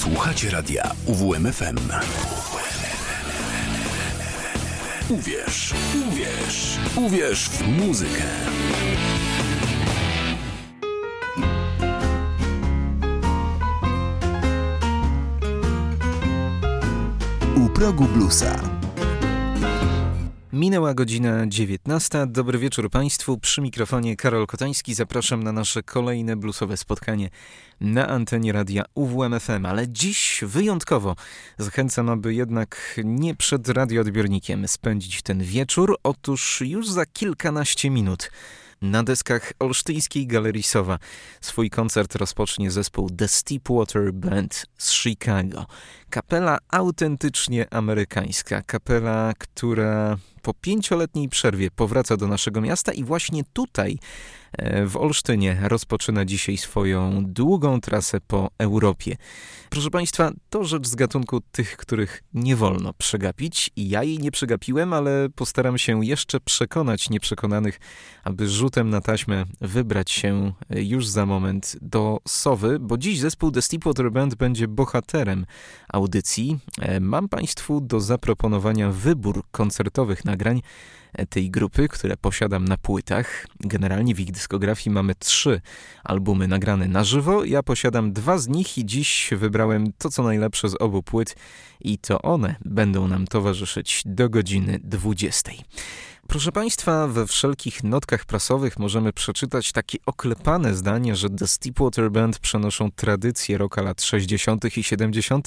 Słuchacie radia UWMFM. Uwierz, uwierz, uwierz w muzykę. U progu bluesa. Minęła godzina 19. Dobry wieczór Państwu. Przy mikrofonie Karol Kotański. Zapraszam na nasze kolejne bluesowe spotkanie na antenie radia UWMFM. Ale dziś wyjątkowo zachęcam, aby jednak nie przed radioodbiornikiem spędzić ten wieczór. Otóż już za kilkanaście minut na deskach Olsztyńskiej Galerii Sowa swój koncert rozpocznie zespół The Steepwater Band z Chicago. Kapela autentycznie amerykańska, kapela, która po pięcioletniej przerwie powraca do naszego miasta i właśnie tutaj w Olsztynie rozpoczyna dzisiaj swoją długą trasę po Europie. Proszę Państwa, to rzecz z gatunku tych, których nie wolno przegapić ja jej nie przegapiłem, ale postaram się jeszcze przekonać nieprzekonanych, aby rzutem na taśmę wybrać się już za moment do Sowy, bo dziś zespół The Steepwater Band będzie bohaterem audycji. E, mam Państwu do zaproponowania wybór koncertowych nagrań, tej grupy, które posiadam na płytach. Generalnie w ich dyskografii mamy trzy albumy nagrane na żywo. Ja posiadam dwa z nich i dziś wybrałem to, co najlepsze z obu płyt i to one będą nam towarzyszyć do godziny 20. Proszę Państwa, we wszelkich notkach prasowych możemy przeczytać takie oklepane zdanie, że The Steepwater Band przenoszą tradycję rocka lat 60. i 70.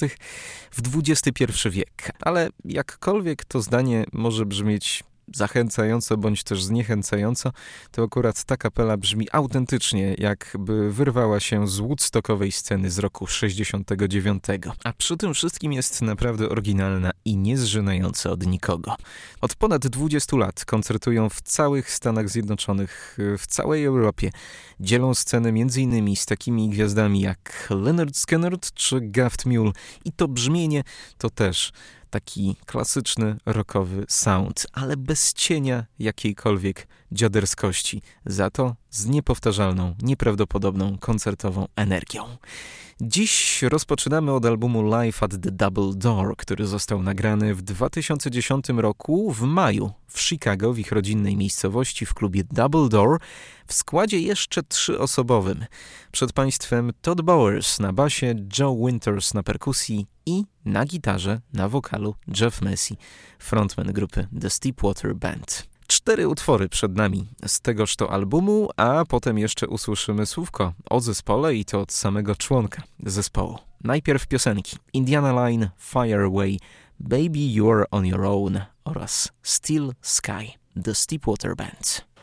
w XXI wiek. Ale jakkolwiek to zdanie może brzmieć zachęcająco bądź też zniechęcająco, to akurat ta kapela brzmi autentycznie, jakby wyrwała się z woodstockowej sceny z roku 69. A przy tym wszystkim jest naprawdę oryginalna i niezżynająca od nikogo. Od ponad 20 lat koncertują w całych Stanach Zjednoczonych, w całej Europie. Dzielą scenę m.in. z takimi gwiazdami jak Leonard Skinner czy Gaft Mule i to brzmienie to też taki klasyczny rockowy sound, ale bez cienia jakiejkolwiek dziaderskości, za to z niepowtarzalną, nieprawdopodobną koncertową energią. Dziś rozpoczynamy od albumu Live at the Double Door, który został nagrany w 2010 roku w maju w Chicago, w ich rodzinnej miejscowości w klubie Double Door, w składzie jeszcze trzyosobowym. Przed Państwem Todd Bowers na basie, Joe Winters na perkusji i na gitarze, na wokalu Jeff Messi, frontman grupy The Steepwater Band. Cztery utwory przed nami z tegoż to albumu, a potem jeszcze usłyszymy słówko o zespole i to od samego członka zespołu. Najpierw piosenki Indiana Line, Fire Away, Baby You're On Your Own oraz Still Sky, The Steepwater Band.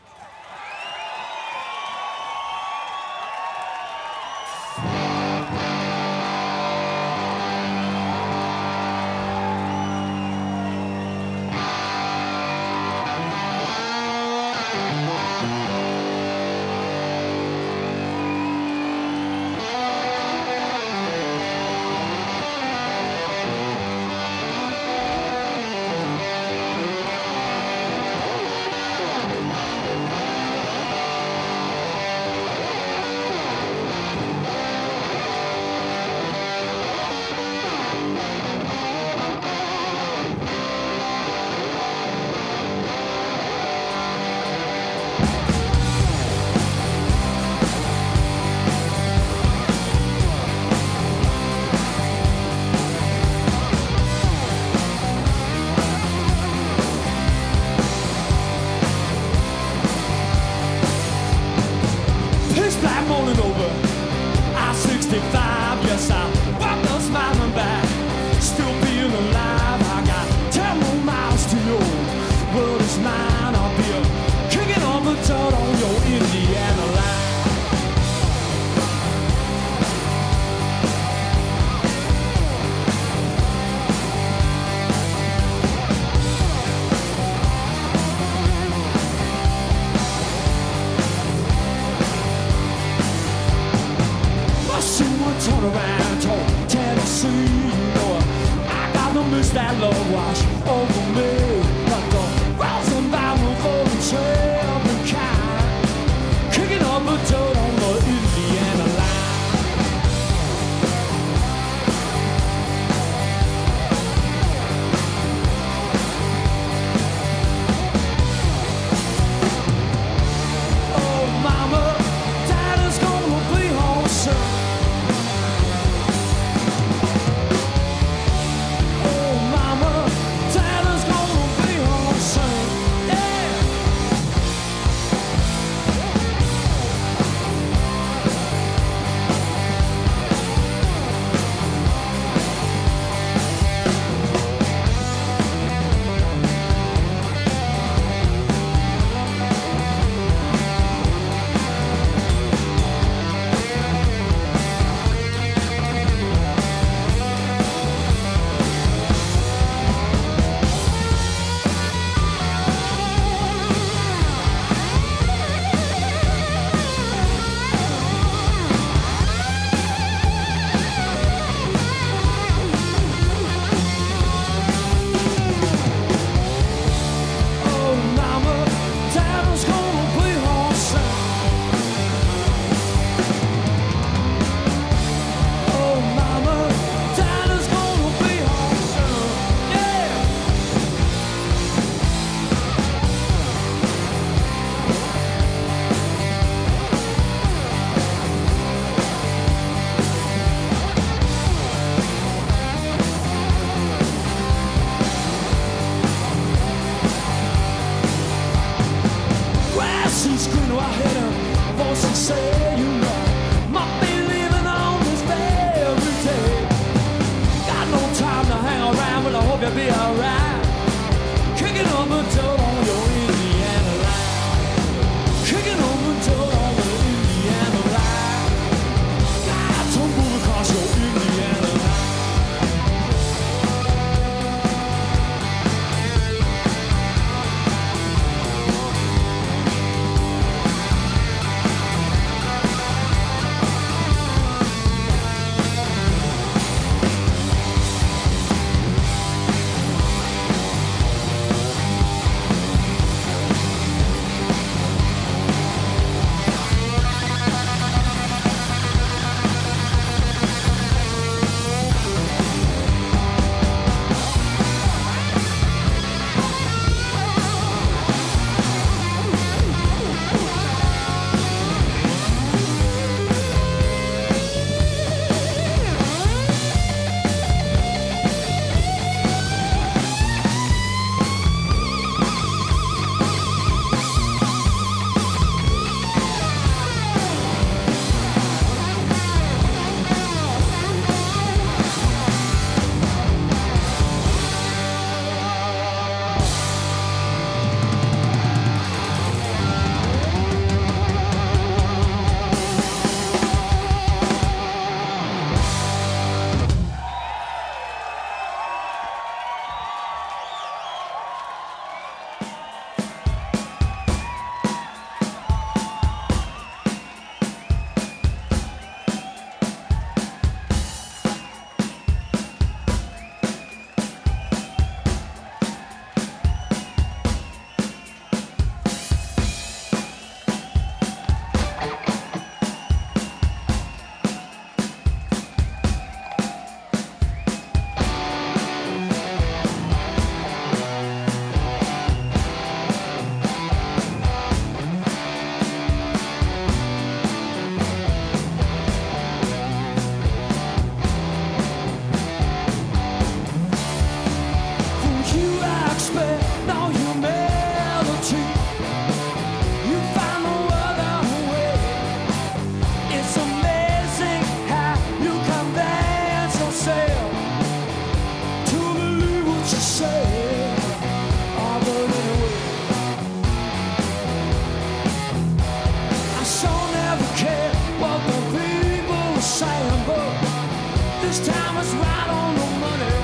This time it's right on the money.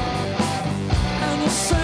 And the sun.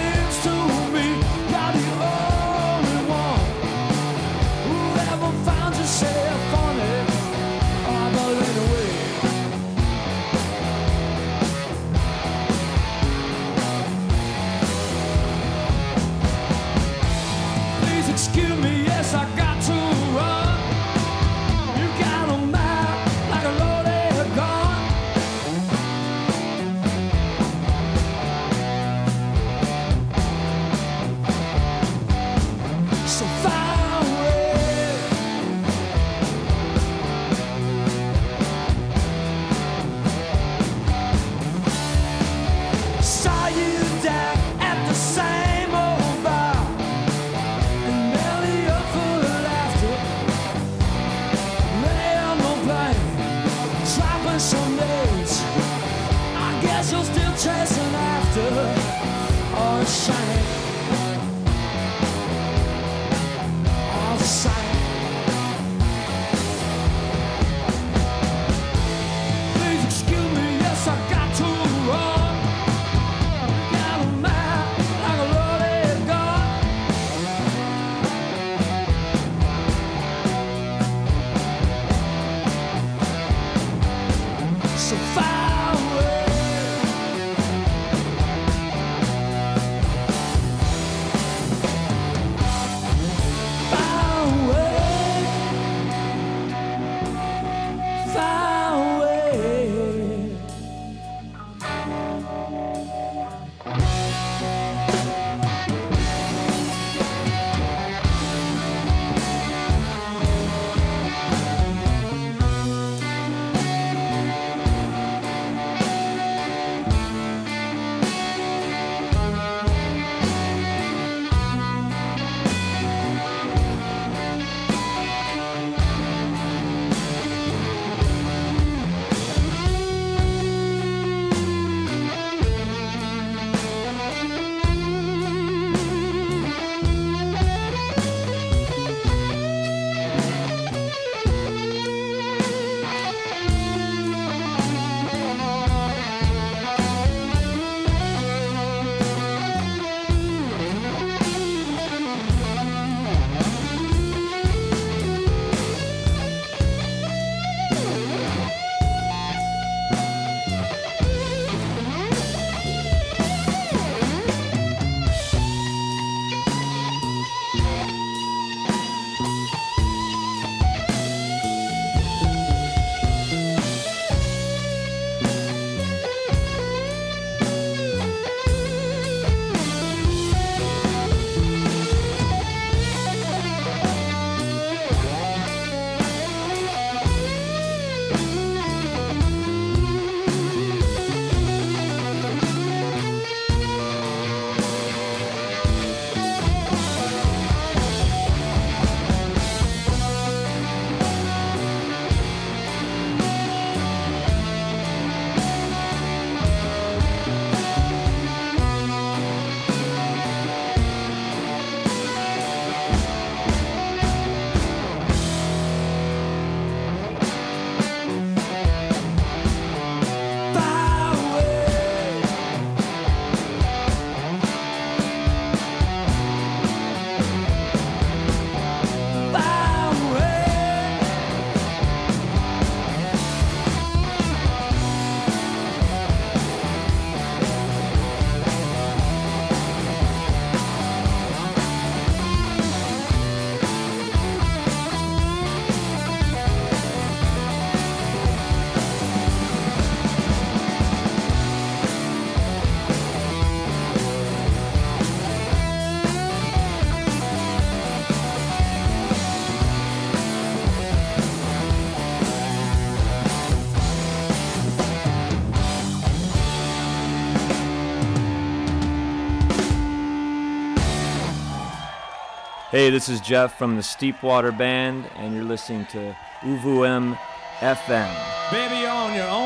Hey, this is Jeff from the Steepwater Band, and you're listening to UVM FM. Baby, on your own.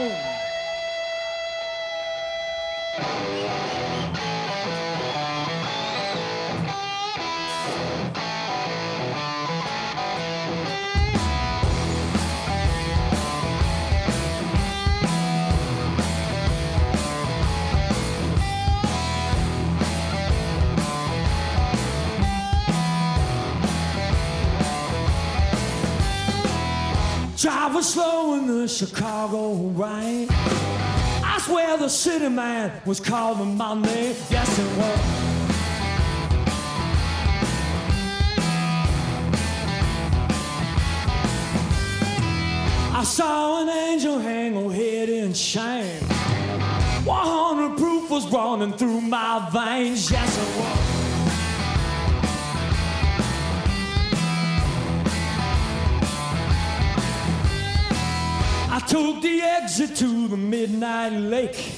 Slow in the Chicago rain. I swear the city man was calling my name. Yes, it was. I saw an angel hang her head in shame. 100 proof was running through my veins. Yes, it was. I took the exit to the midnight lake.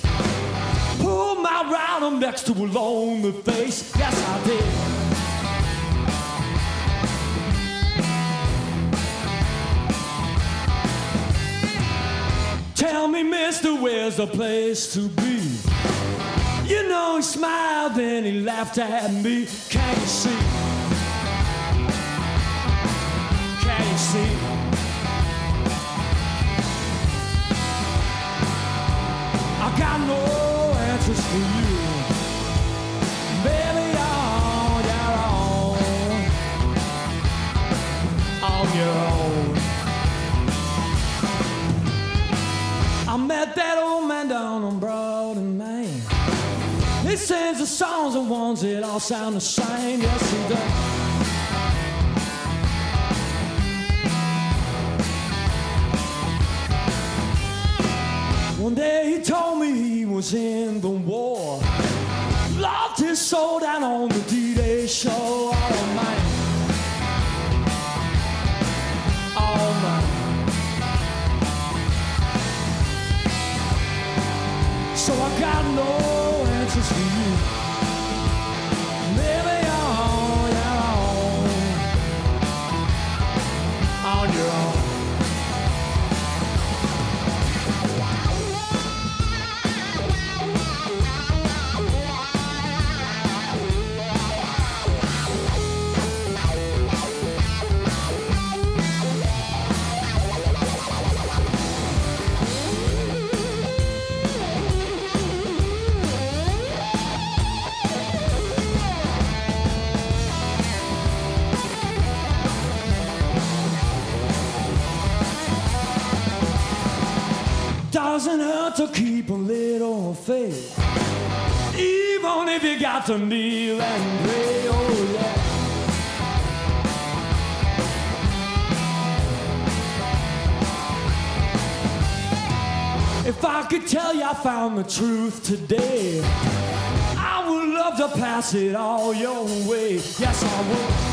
Pulled my rider next to a lonely face. Yes, I did. Tell me, mister, where's the place to be? You know, he smiled and he laughed at me. Can't you see? Can't you see? No answers for you. Baby, on your own. On your own. I met that old man down on and. He sings the songs and ones it all sound the same. Yes, he does. One day he told me he was in the war. Locked his soul down on the D-Day show. All night. All night. So I got no answers for you. Doesn't hurt to keep a little faith. Even if you got to kneel and pray, oh yeah. If I could tell you I found the truth today, I would love to pass it all your way. Yes, I would.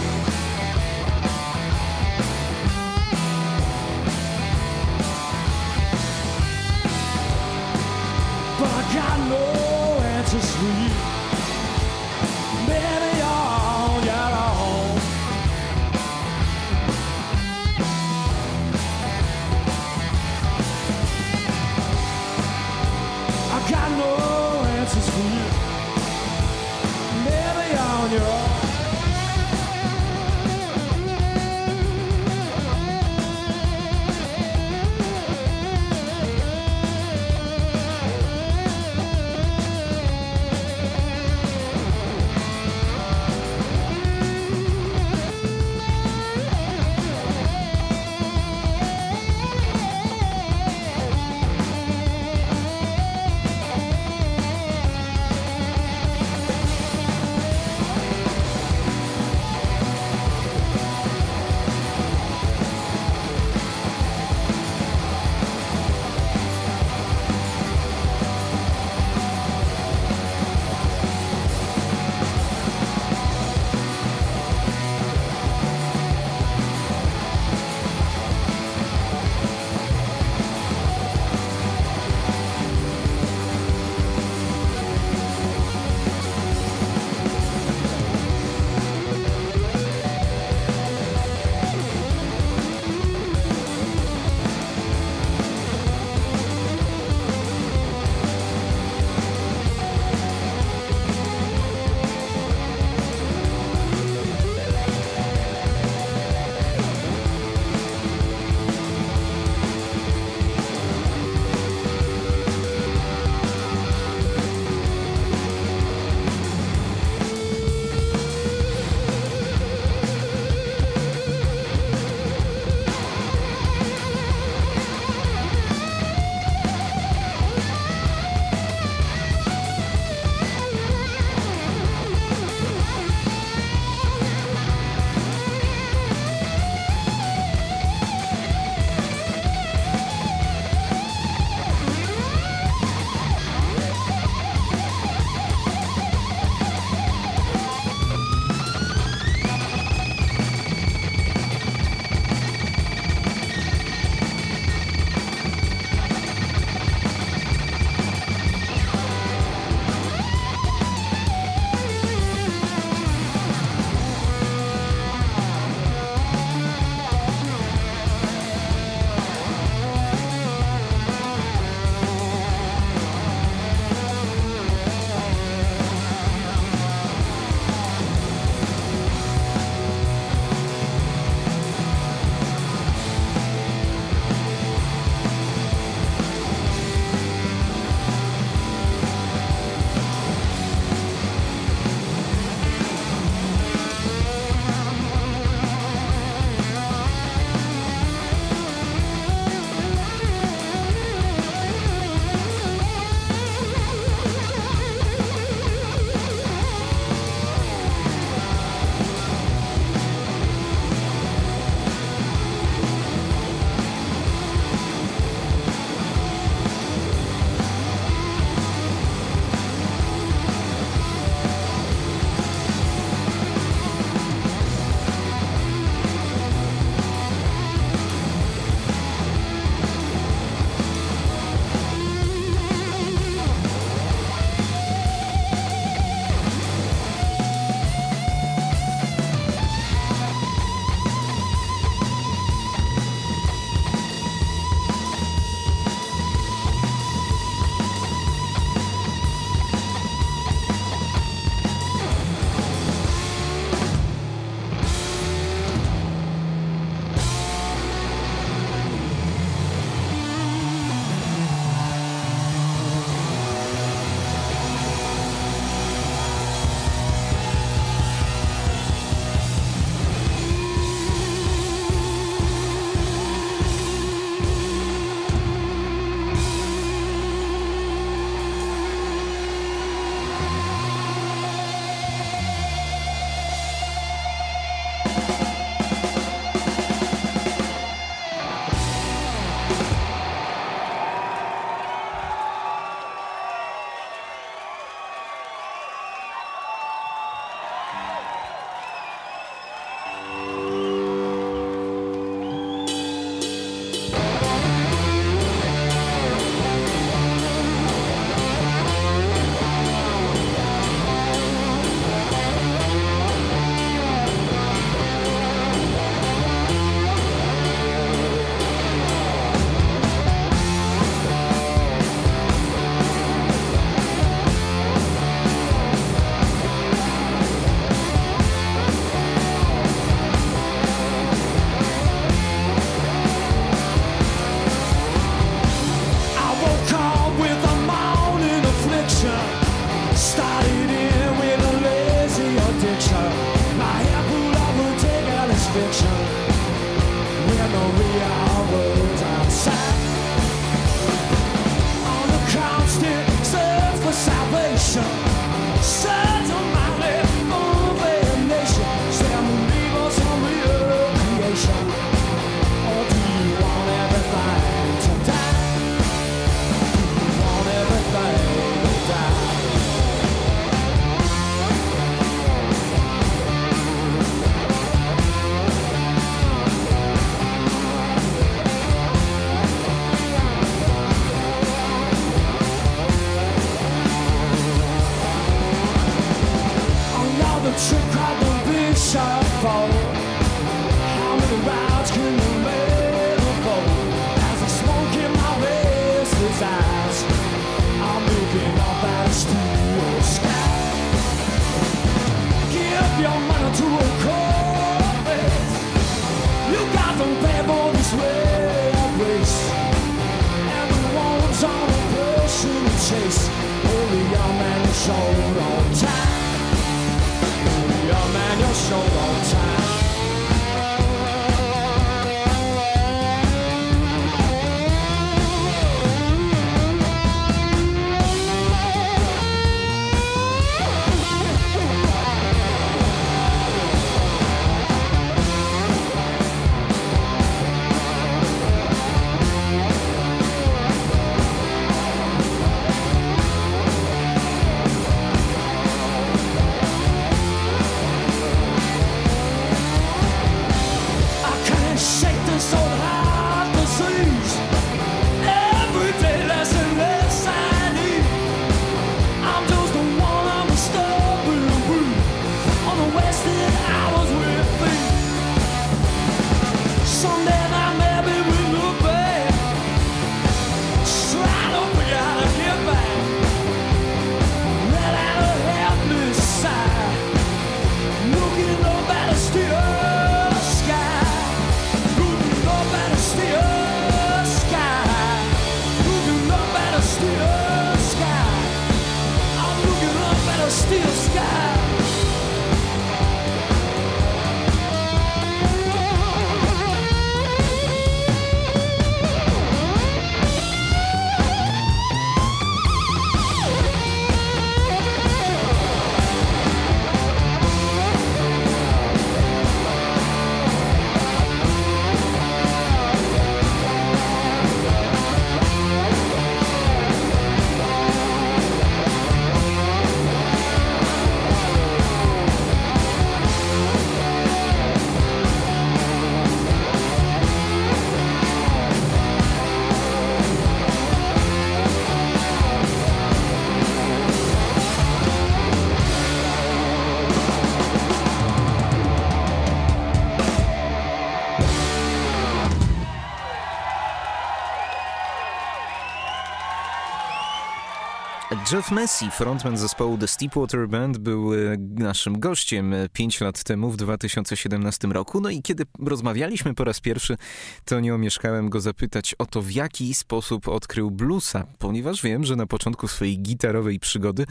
Jeff Messi, frontman zespołu The Steepwater Band, był e, naszym gościem 5 lat temu, w 2017 roku. No i kiedy rozmawialiśmy po raz pierwszy, to nie omieszkałem go zapytać o to, w jaki sposób odkrył bluesa, ponieważ wiem, że na początku swojej gitarowej przygody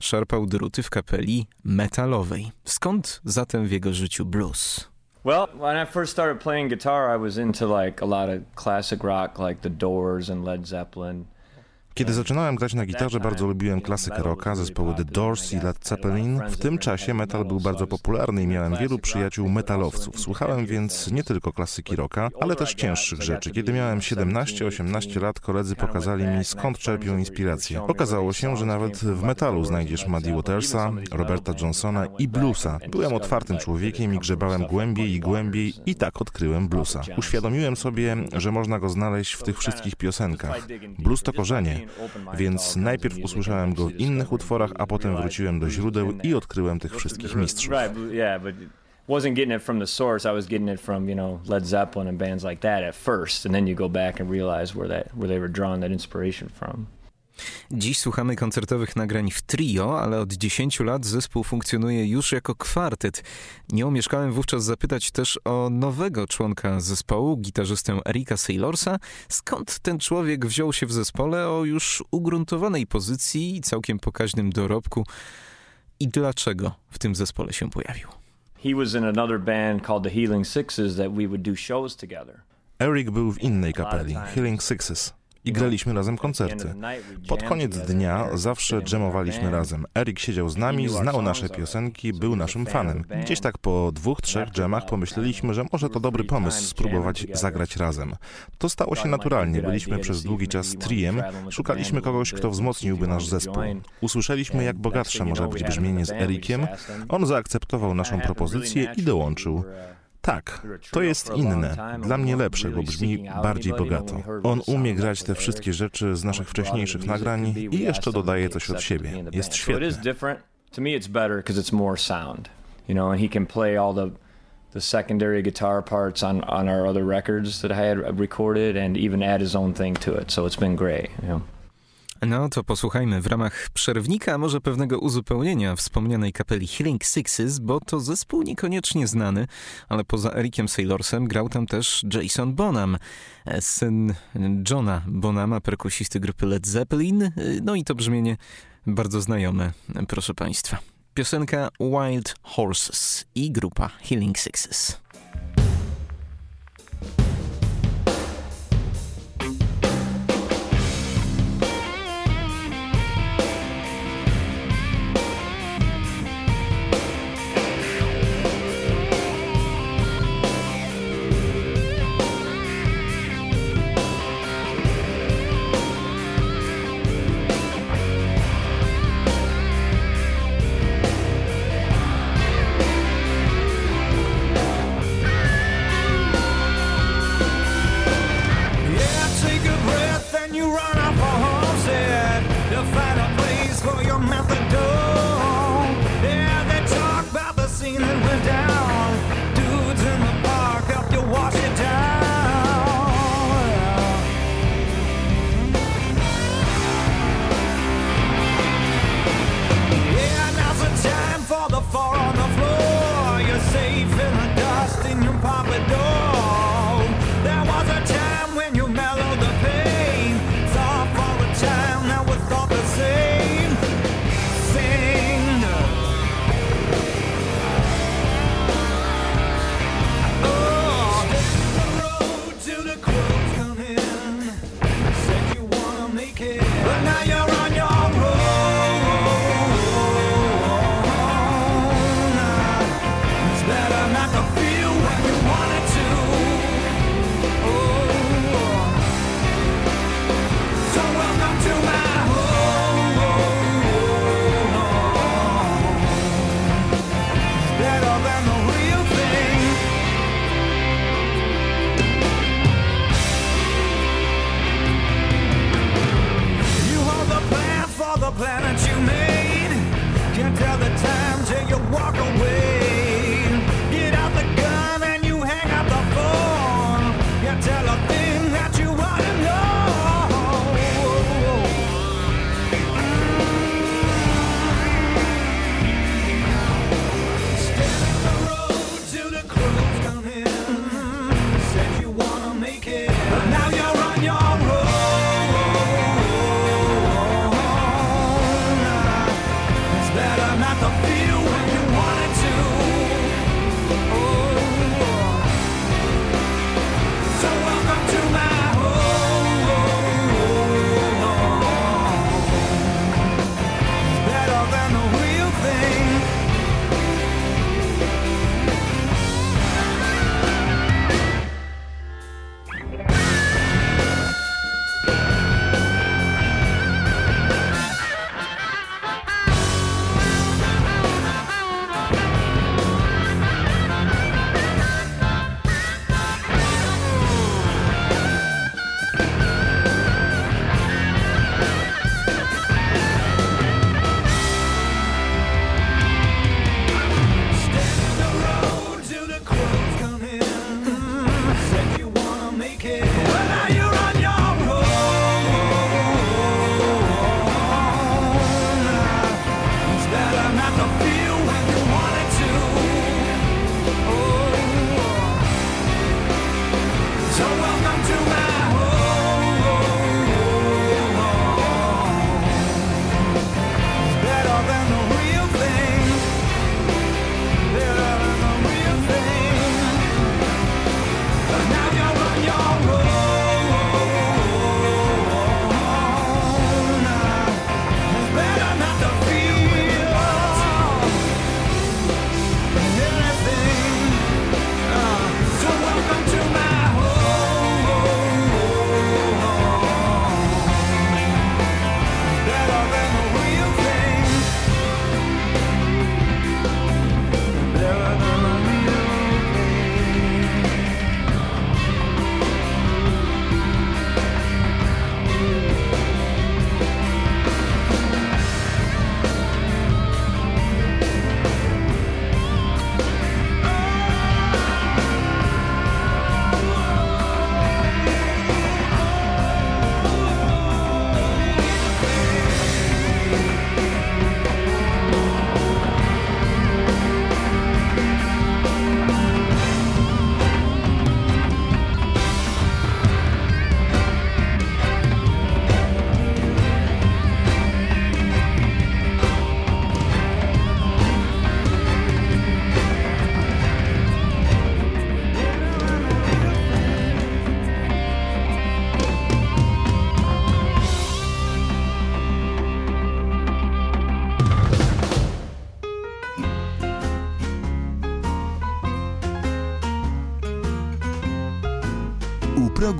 szarpał druty w kapeli metalowej. Skąd zatem w jego życiu blues? Well, when I first started playing guitar, I was into like a lot of classic rock, like The Doors and Led Zeppelin. Kiedy zaczynałem grać na gitarze, bardzo lubiłem klasykę rocka, zespoły The Doors i Led Zeppelin. W tym czasie metal był bardzo popularny i miałem wielu przyjaciół metalowców. Słuchałem więc nie tylko klasyki rocka, ale też cięższych rzeczy. Kiedy miałem 17-18 lat, koledzy pokazali mi skąd czerpią inspirację. Okazało się, że nawet w metalu znajdziesz Muddy Watersa, Roberta Johnsona i bluesa. Byłem otwartym człowiekiem i grzebałem głębiej i głębiej i tak odkryłem bluesa. Uświadomiłem sobie, że można go znaleźć w tych wszystkich piosenkach. Blues to korzenie, więc najpierw usłyszałem go w innych utworach, a potem wróciłem do źródeł i odkryłem tych wszystkich mistrzów. wasn't getting it from the source. I was getting it from you know Led Zeppelin and bands like that at first, and then you go back and realize where that where they were drawing that inspiration from. Dziś słuchamy koncertowych nagrań w trio, ale od 10 lat zespół funkcjonuje już jako kwartet. Nie omieszkałem wówczas zapytać też o nowego członka zespołu, gitarzystę Erika Saylorsa. Skąd ten człowiek wziął się w zespole o już ugruntowanej pozycji i całkiem pokaźnym dorobku i dlaczego w tym zespole się pojawił? He was in another band called the Healing Sixes that we would do shows together. Eric był w innej kapeli, Healing Sixes i graliśmy razem koncerty. Pod koniec dnia zawsze dżemowaliśmy razem. Erik siedział z nami, znał nasze piosenki, był naszym fanem. Gdzieś tak po dwóch, trzech dżemach pomyśleliśmy, że może to dobry pomysł spróbować zagrać razem. To stało się naturalnie. Byliśmy przez długi czas triem, szukaliśmy kogoś, kto wzmocniłby nasz zespół. Usłyszeliśmy, jak bogatsze może być brzmienie z Erikiem. On zaakceptował naszą propozycję i dołączył. Tak, to jest inne. Dla mnie lepsze, bo brzmi bardziej bogato. On umie grać te wszystkie rzeczy z naszych wcześniejszych nagrań i jeszcze dodaje coś od siebie. Jest świetny. you know, and he can play all the the secondary guitar parts on on our other records that I had recorded, and even add his own thing to it. So it's been great. You know. No to posłuchajmy w ramach przerwnika, a może pewnego uzupełnienia wspomnianej kapeli Healing Sixes, bo to zespół niekoniecznie znany, ale poza Ericiem Saylorsem grał tam też Jason Bonham, syn Johna Bonhama, perkusisty grupy Led Zeppelin. No i to brzmienie bardzo znajome, proszę Państwa. Piosenka Wild Horses i grupa Healing Sixes.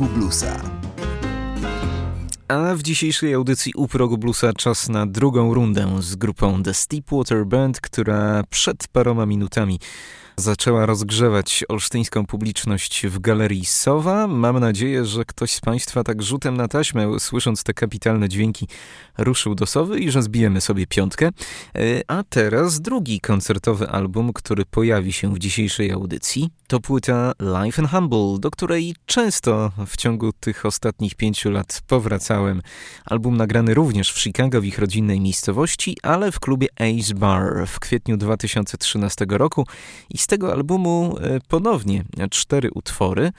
Progu. A w dzisiejszej audycji u progu czas na drugą rundę z grupą The Steepwater Band, która przed paroma minutami zaczęła rozgrzewać olsztyńską publiczność w galerii Sowa. Mam nadzieję, że ktoś z Państwa tak rzutem na taśmę, słysząc te kapitalne dźwięki, ruszył do Sowy i że zbijemy sobie piątkę. E, a teraz drugi koncertowy album, który pojawi się w dzisiejszej audycji, to płyta Life and Humble, do której często w ciągu tych ostatnich pięciu lat powracałem. Album nagrany również w Chicago, w ich rodzinnej miejscowości, ale w klubie Ace Bar w kwietniu 2013 roku i tego albumu e, ponownie cztery utwory.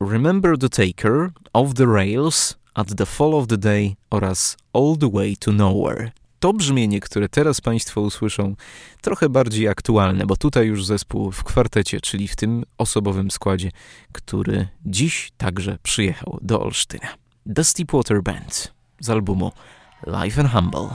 Remember the Taker, Off the Rails, At the Fall of the Day oraz All the Way to Nowhere. To brzmienie, które teraz Państwo usłyszą, trochę bardziej aktualne, bo tutaj już zespół w kwartecie, czyli w tym osobowym składzie, który dziś także przyjechał do Olsztyna. The Steepwater Band z albumu Life and Humble.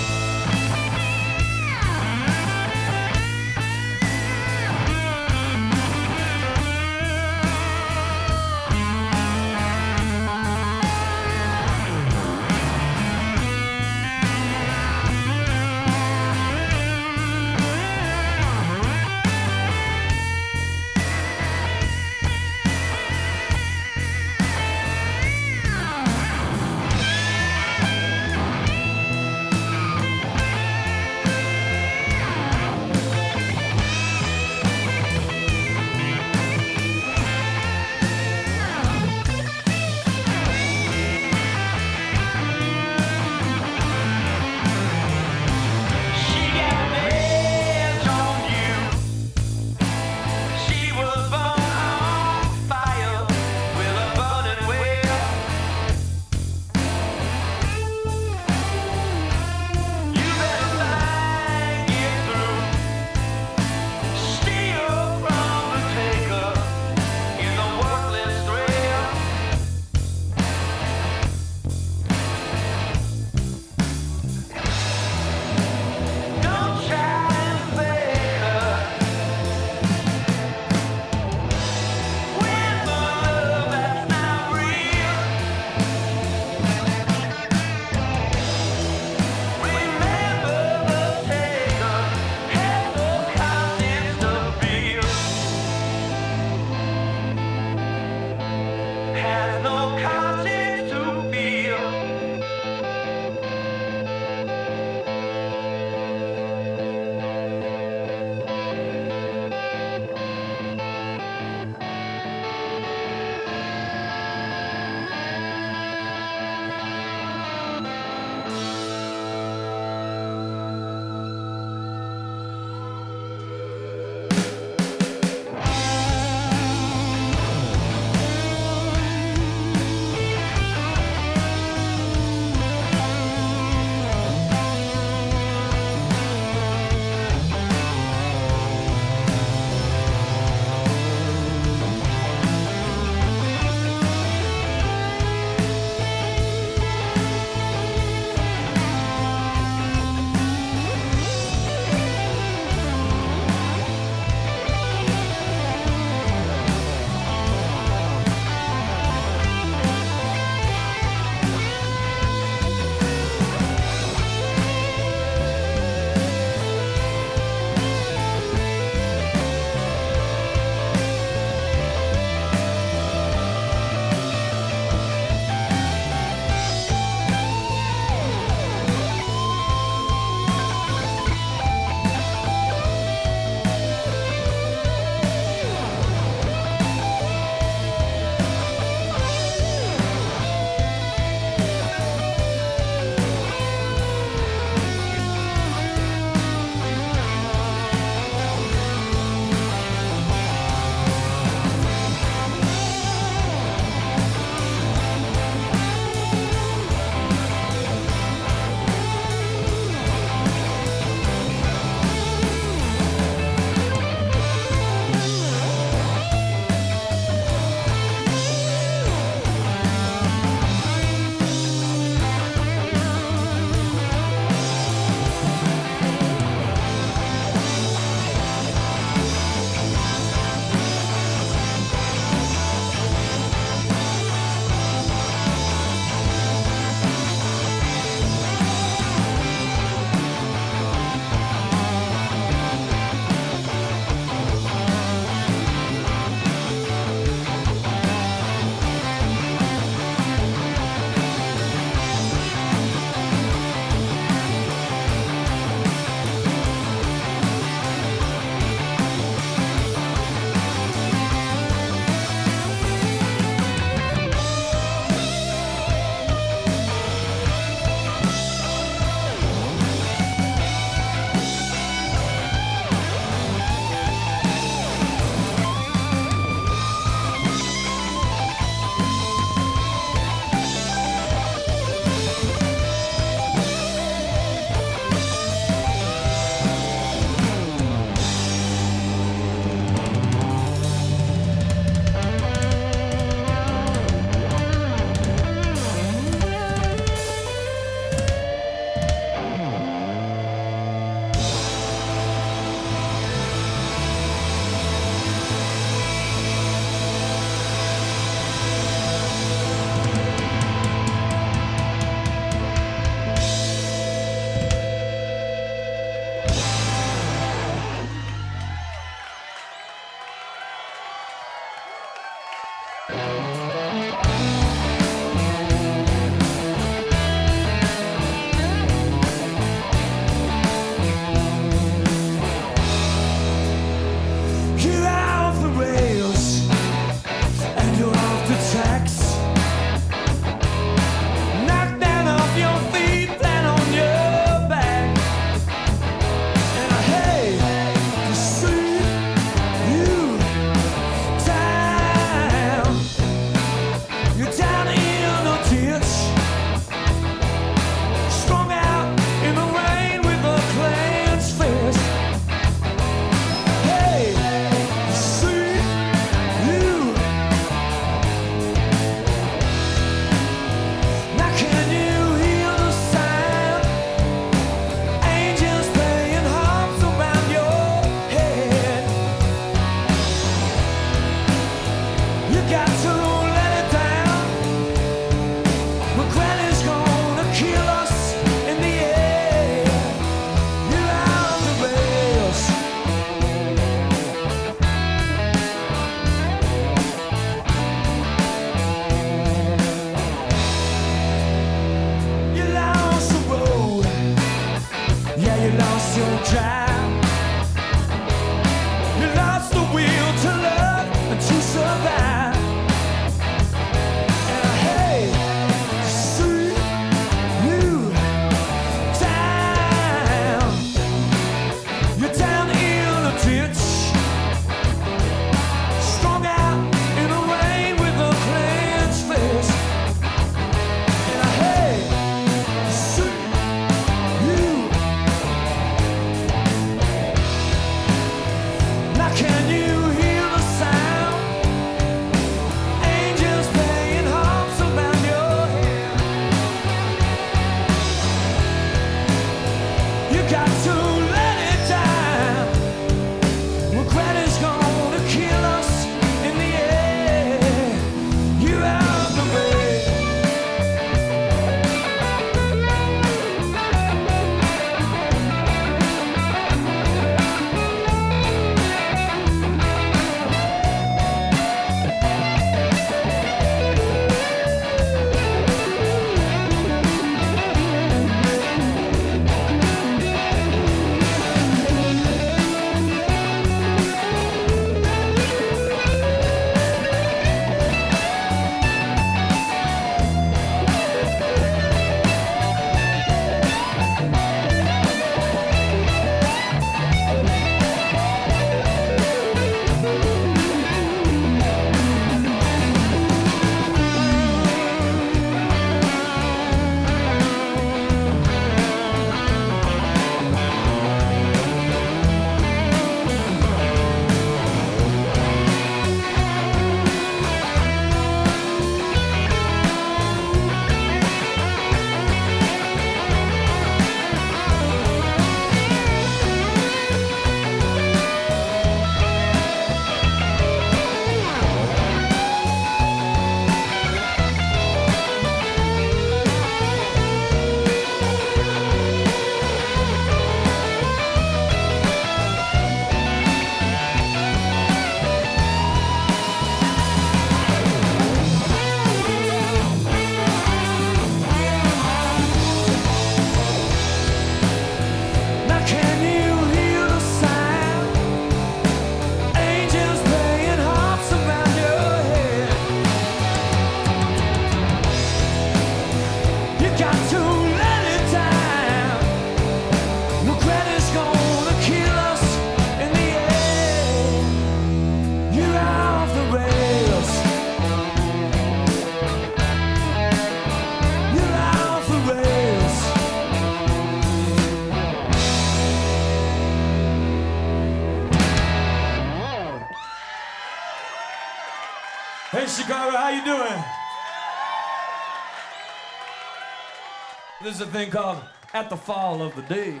There's a thing called At the Fall of the Day.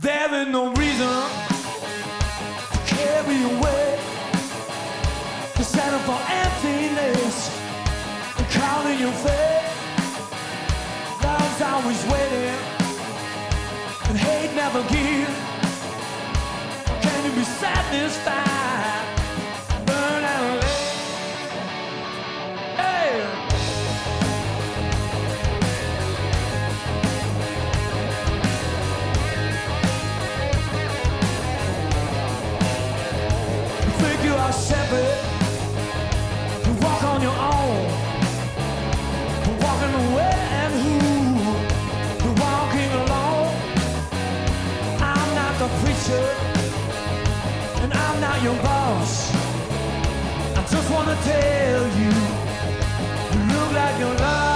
There is no reason to carry away to settle for emptiness and calling your fate. Love's always waiting and hate never gives. Can you be satisfied? And I'm not the preacher and I'm not your boss. I just wanna tell you, you look like you're lost.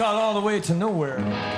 Call all the way to nowhere.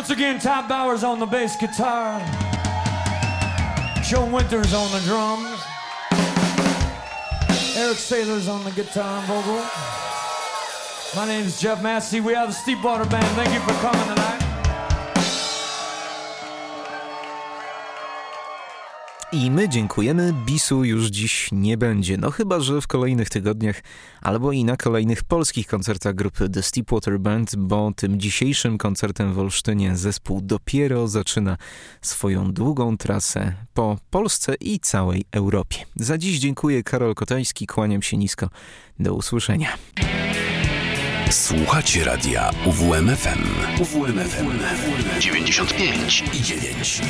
Once again, Todd Bowers on the bass guitar. Joe Winters on the drums. Eric Saylor's on the guitar and vocal. My name is Jeff Massey. We are the Steepwater Band. Thank you for coming tonight. I my dziękujemy. Bisu już dziś nie będzie. No chyba, że w kolejnych tygodniach albo i na kolejnych polskich koncertach grupy The Steepwater Band, bo tym dzisiejszym koncertem w Olsztynie zespół dopiero zaczyna swoją długą trasę po Polsce i całej Europie. Za dziś dziękuję. Karol Kotański, kłaniam się nisko. Do usłyszenia. Słuchacie radia UWMFM. UWMFM 95 i 9.